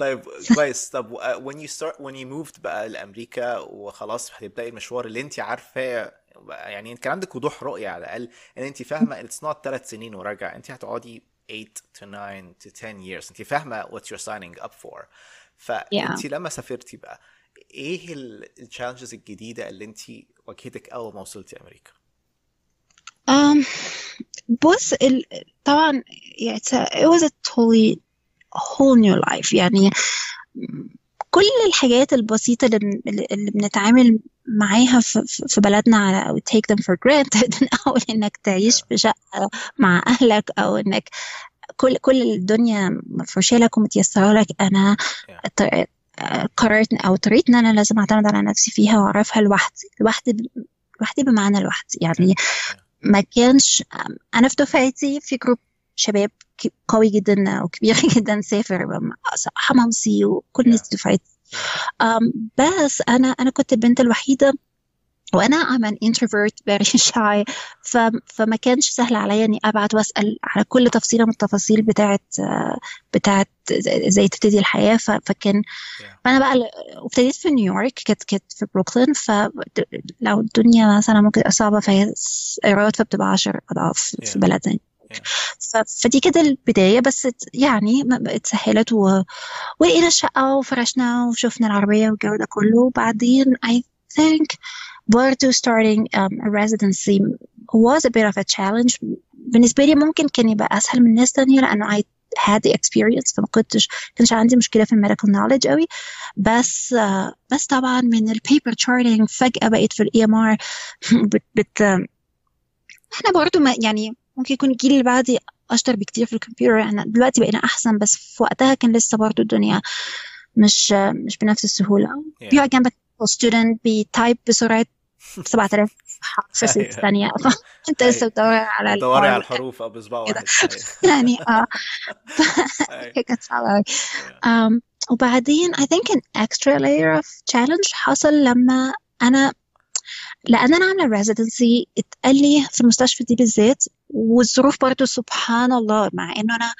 طيب كويس طب when you start when you moved بقى لأمريكا وخلاص هتبداي المشوار اللي انت عارفاه يعني كان عندك وضوح رؤية على الأقل إن انت فاهمة it's not ثلاث سنين وراجع انت هتقعدي 8 to 9 to 10 years انت فاهمة what you're signing up for فانت yeah. لما سافرتي بقى إيه ال challenges الجديدة اللي انت واجهتك أول ما وصلتي أمريكا؟ um, بص ال... طبعا it was a totally whole new life. يعني كل الحاجات البسيطة اللي, بنتعامل معاها في, بلدنا على أو take them for granted. أو إنك تعيش في شقة مع أهلك أو إنك كل كل الدنيا مفروشة لك ومتيسرة لك. أنا قررت أو اضطريت إن أنا لازم أعتمد على نفسي فيها وأعرفها لوحدي لوحدي لوحدي بمعنى لوحدي. يعني ما كانش أنا في دفعتي في جروب شباب قوي جدا وكبير جدا سافر حمامسي وكل الناس دفعتي بس أنا أنا كنت البنت الوحيدة وأنا I'm an introvert very shy. ف... فما كانش سهل عليا إني أبعت وأسأل على كل تفصيلة من التفاصيل بتاعت بتاعت إزاي تبتدي الحياة. فكان فأنا بقى ابتديت في نيويورك كانت كانت في بروكلين. فلو الدنيا مثلا ممكن صعبة فهي ايرادات فبتبقى 10 أضعاف في بلد تاني فدي كده البداية بس يعني اتسهلت و... ولقينا الشقة وفرشنا وشفنا العربية والجو ده كله. وبعدين I think برضه starting um, a residency was a bit of a challenge. بالنسبة لي ممكن كان يبقى أسهل من ناس تانية لأنه I had the experience فما كنتش كانش عندي مشكلة في ال medical knowledge قوي بس uh, بس طبعا من ال paper charting فجأة بقيت في ال EMR but, but إحنا برضو ما يعني ممكن يكون الجيل اللي بعدي أشطر بكتير في الكمبيوتر. إحنا دلوقتي بقينا أحسن بس في وقتها كان لسه برضو الدنيا مش مش بنفس السهولة. Yeah. بيقعد جنبك student بي type بسرعة 7000 في ست ثانية أنت لسه بتدور على بتدوري على الحروف أو بصبع واحد. يعني آه. كانت صعبة قوي وبعدين I think an extra layer of challenge حصل لما أنا لأن أنا عاملة residency اتقال لي في المستشفى دي بالذات والظروف برضو سبحان الله مع إنه أنا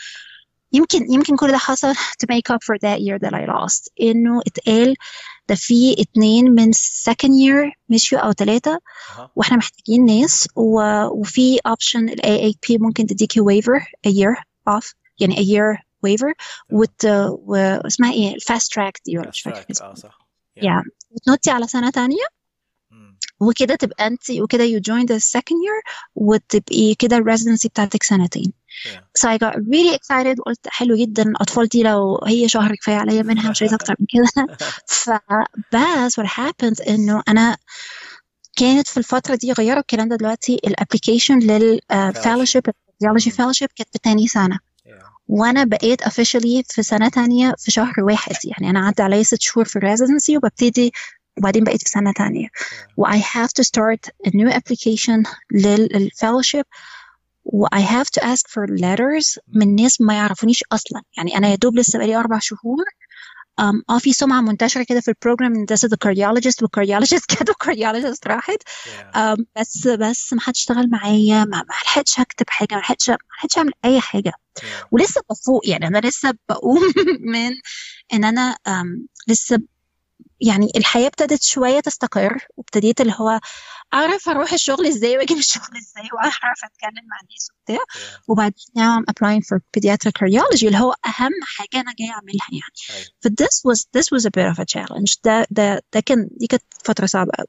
يمكن يمكن كل ده حصل to make up for that year that I lost. إنه اتقال ده في اتنين من second year مشيوا أو ثلاثة وإحنا محتاجين ناس و... وفي option ال AAP ممكن تديكي waiver a year off يعني a year waiver وت... واسمها إيه؟ ال fast track دي ولا مش فاكرة آه صح. Yeah. وتنطي على سنة تانية وكده تبقى انت وكده you join the second year وتبقي كده ال residency بتاعتك سنتين. Yeah. so I got really excited وقلت حلو جدا الاطفال دي لو هي شهر كفاية عليا منها مش عايزة أكتر من كده. فبس what happened إنه أنا كانت في الفترة دي غيروا الكلام ده دلوقتي ال application لل fellowship ال radiology fellowship. كانت بتاني سنة. وأنا بقيت officially في سنة تانية في شهر واحد يعني أنا عدى عليا ست شهور في ال residency وببتدي وبعدين بقيت في سنة تانية. و I have to start a new application للfellowship. و I have to ask for letters من ناس ما يعرفونيش أصلا. يعني أنا يا دوب لسه بقالي أربع شهور um, آه في سمعة منتشرة كده في البروجرام إن is the cardiologist والكارديولوجيست كده والكارديولوجيست راحت. Um, بس بس ما حدش اشتغل معايا ما لحقتش أكتب حاجة ما لحقتش ما لحقتش أعمل أي حاجة. ولسه بفوق يعني أنا لسه بقوم من إن أنا um, لسه يعني الحياة ابتدت شوية تستقر وابتديت اللي هو أعرف أروح الشغل إزاي وأجي من الشغل إزاي وأعرف أتكلم مع الناس وبتاع. وبعدين now I'm applying for pediatric cardiology اللي هو أهم حاجة أنا جاية أعملها يعني. ف this was this was a bit of a challenge. ده ده ده كان دي كانت فترة صعبة قوي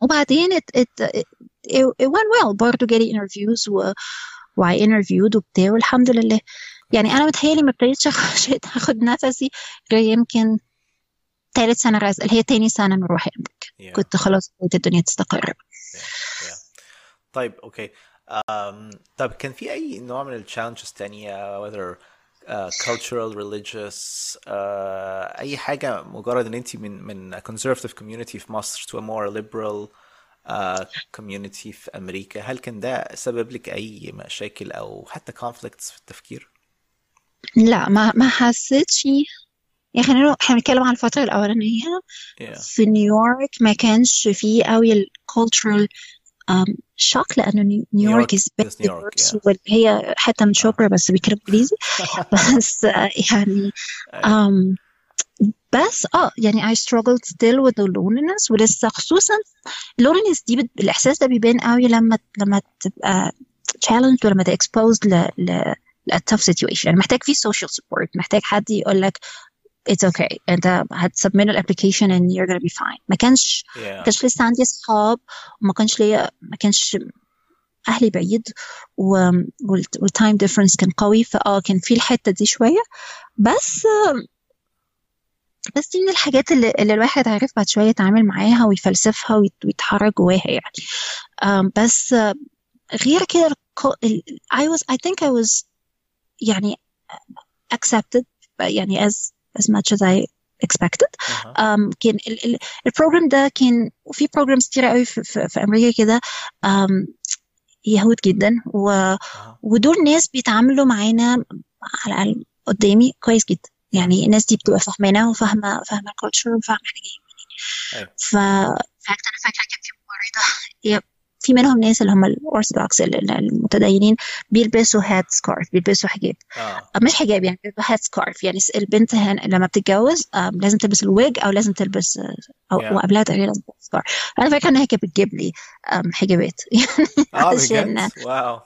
وبعدين it, it, it, it went well. برضه جالي interviews و و I interviewed وبتاع والحمد لله. يعني أنا متهيألي ما ابتديتش آخد نفسي غير يمكن ثالث سنة residency اللي هي تاني سنة من روحي أمريكا yeah. كنت خلاص بدأت الدنيا تستقر yeah. yeah. طيب okay um, طيب كان في أي نوع من ال challenges تانية whether uh, cultural religious uh, أي حاجة مجرد إن أنت من من conservative community في مصر to a more liberal uh, community في أمريكا هل كان ده سبب لك أي مشاكل أو حتى conflicts في التفكير؟ لا ما ما حسيتش يعني خلينا إحنا بنتكلم عن الفترة الأولانية yeah. في نيويورك ما كانش فيه قوي ال cultural shock نيو- نيويورك is واللي هي حتة من شبرا بس بيتكلم إنجليزي بس آه، يعني أيوة. um, بس آه يعني I struggled still with the loneliness ولسه خصوصا loneliness دي بت... الإحساس ده بيبان قوي لما لما تبقى challenged ولما تبقى exposed ل... ل... ل a tough situation يعني محتاج فيه social support محتاج حد يقول لك it's okay. انت هتسبمت الابلكيشن and you're gonna be fine. ما كانش Yeah. ما كانش لسه عندي اصحاب وما كانش ليا ما كانش أهلي بعيد. وال time difference كان قوي. فاه كان في الحتة دي شوية. بس بس دي من الحاجات اللي, اللي الواحد عارف بعد شوية يتعامل معاها ويفلسفها ويت- ويتحرك جواها يعني. بس غير كده I was I think I was يعني accepted يعني as as much as I expected. أها. um, كان ال- ال- ال program ده كان وفي programs كتيرة قوي في, في, في أمريكا كده. Um, يهود جدا. و, أها. ودول ناس بيتعاملوا معانا على الأقل قدامي كويس جدا. يعني الناس دي بتبقى فاهمانا وفاهمة فاهمة ال culture وفاهمة إحنا جايين منين. أيوة. ف in fact أنا فاكرة كان في ممرضة هي في منهم ناس اللي هم الأورثودوكس المتدينين بيلبسوا head scarf بيلبسوا حجاب. آه. مش حجاب يعني بيبقى head scarf يعني البنت هن لما بتتجوز آم، لازم تلبس الويج أو لازم تلبس آه، أو Yeah. وقبلها تقريبا لازم تلبس سكارف أنا فاكرة ان هي كانت بتجيب لي حجابات. آه علشان بجد واو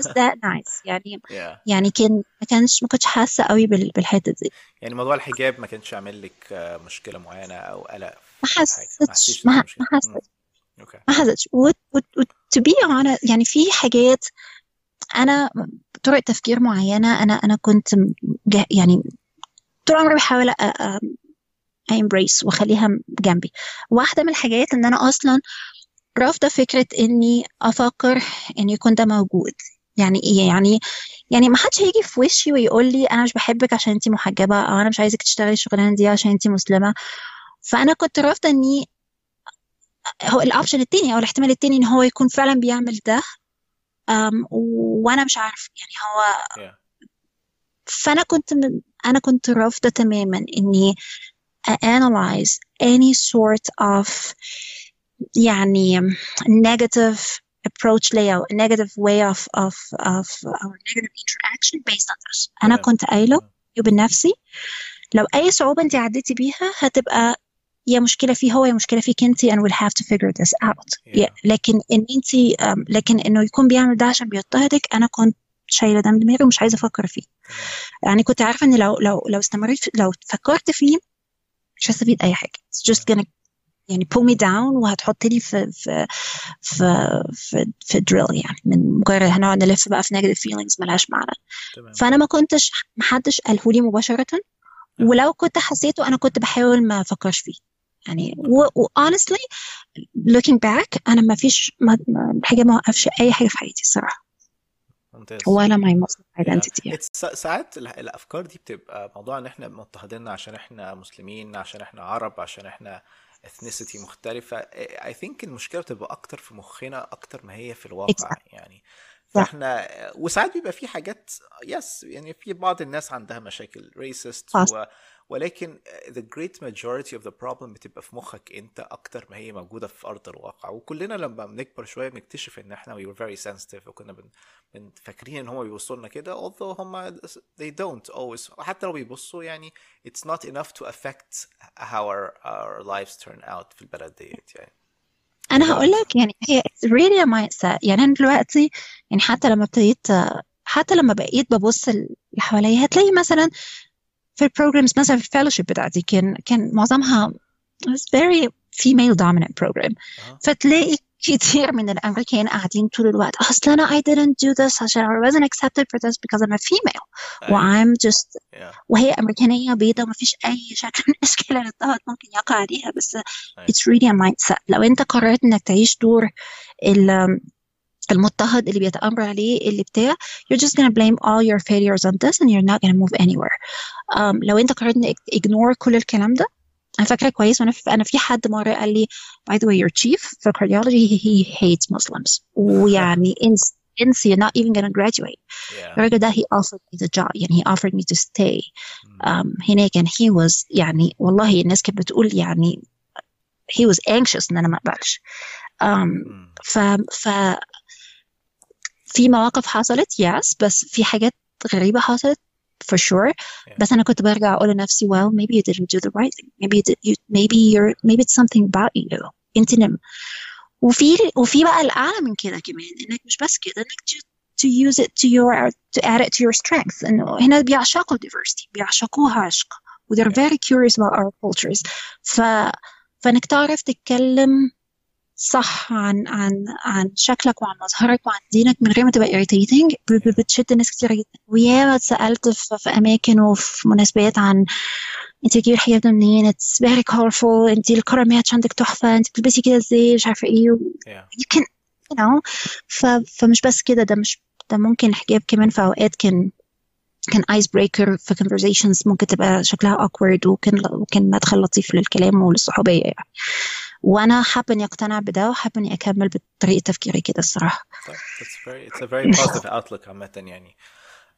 that nice. يعني Yeah. يعني كان ما كانش ما كنتش حاسة قوي بال- بالحتة دي. يعني موضوع الحجاب ما كانش عامل لك آه، مشكلة معينة أو قلق ما حسيتش ما. حسيتش. ما حسيتش و و- و- to be honest يعني في حاجات أنا طرق تفكير معينة أنا أنا كنت يعني طول عمري بحاول embrace وأخليها جنبي. واحدة من الحاجات إن أنا أصلا رافضة فكرة إني أفكر ان يكون ده موجود. يعني إيه؟ يعني يعني ما حدش هيجي في وشي ويقول لي أنا مش بحبك عشان أنتي محجبة أو أنا مش عايزك تشتغلي الشغلانة دي عشان أنتي مسلمة. فأنا كنت رافضة إني هو ال option التاني أو الاحتمال التاني إن هو يكون فعلا بيعمل ده أم وأنا مش عارف يعني هو Yeah. فأنا كنت من أنا كنت رافضة تماما إني analyze any sort of يعني negative approach ليا أو negative way of of of or negative interaction based on this أنا Yeah. كنت قايلة بنفسي لو أي صعوبة أنت عديتي بيها هتبقى يا مشكلة فيه هو يا مشكلة فيك انت and we'll have to figure this out. Yeah. yeah. لكن إن انت أم، لكن إنه يكون بيعمل ده عشان بيضطهدك أنا كنت شايلة ده من دماغي ومش عايزة أفكر فيه. يعني كنت عارفة إن لو لو لو استمريت لو فكرت فيه مش هستفيد أي حاجة. It's just gonna يعني pull me down وهتحط لي في في في في, في drill يعني. من مجرد هنقعد نلف بقى في negative feelings ملهاش معنى. تمام. فأنا ما كنتش محدش قاله لي مباشرة. ولو كنت حسيته أنا كنت بحاول ما أفكرش فيه. يعني و, و honestly looking back أنا ما فيش ما ما- وقفش أي حاجة في حياتي الصراحة ممتاز ولا يعني. It's سا- ساعات ال- الأفكار دي بتبقى موضوع إن إحنا مضطهدين عشان إحنا مسلمين عشان إحنا عرب عشان إحنا ethnicity مختلفة I think المشكلة بتبقى أكتر في مخنا أكتر ما هي في الواقع Exactly. يعني فإحنا وساعات بيبقى في حاجات يس يعني في بعض الناس عندها مشاكل خلاص. و ولكن the great majority of the problem بتبقى في مخك انت أكتر ما هي موجودة في أرض الواقع. وكلنا لما بنكبر شوية بنكتشف إن إحنا we were very sensitive. وكنا بن بن فاكرين إن هم بيبصوا لنا كده although هم they don't always. وحتى لو بيبصوا يعني it's not enough to affect how our, our lives turn out في البلد ديت يعني. أنا هقول لك يعني هي it's really a mindset. يعني أنا دلوقتي يعني حتى لما ابتديت حتى لما بقيت ببص اللي حواليا هتلاقي مثلا في البروجرامز مثلا في الفellowship بتاعتي كان كان معظمها was very female dominant program أها. فتلاقي كتير من الأمريكان قاعدين طول الوقت اصل أنا I didn't do this عشان I wasn't accepted for this because I'm a female و أيوة. I'm just Yeah. وهي أمريكانية بيضة ومفيش أي شكل من اشكال الاضطهاد ممكن يقع عليها بس أيوة. it's really a mindset لو أنت قررت إنك تعيش دور ال- المضطهد اللي بيتأمر عليه اللي بتاع you're just gonna blame all your failures on this and you're not gonna move anywhere um, لو انت قررت انك ignore كل الكلام ده أنا فاكره كويس وأنا في أنا في حد مره قال لي by the way your chief في cardiology he, he hates Muslims ويعني انس انس you're not even gonna graduate Yeah. الراجل ده he offered me the job يعني he offered me to stay Mm. um, هناك and he was يعني والله الناس كانت بتقول يعني he was anxious ان أنا ما اقبلش مم. ف ف في مواقف حصلت يس بس في حاجات غريبة حصلت for sure Yeah. بس أنا كنت برجع أقول لنفسي well maybe you didn't do the right thing maybe you, did, you maybe you're maybe it's something about you أنت نم وفي وفي بقى الأعلى من كده كمان إنك مش بس كده إنك to, to use it to your to add it to your strength إنه هنا بيعشقوا diversity بيعشقوها عشق و they're Yeah. very curious about our cultures ف فإنك تعرف تتكلم صح عن عن عن شكلك وعن مظهرك وعن دينك من غير ما تبقى irritating. بتشد ناس كتير جدا. وياما اتسألت في, في أماكن وفي مناسبات عن انت بتجيبي الحجاب ده منين it's very colorful انت ال color match عندك تحفة انت بتلبسي كده إزاي مش عارفة إيه و- Yeah. you can you know. ف, فمش بس كده ده مش ده ممكن الحجاب كمان في أوقات كان كان ice breaker في conversations ممكن تبقى شكلها awkward وكان وكان مدخل لطيف للكلام وللصحوبية يعني. وأنا حابة إني أقتنع بده وحابة إني أكمل بطريقة تفكيري كده الصراحة. طيب it's very it's a very positive outlook عامة يعني.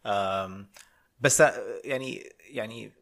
um, بس يعني يعني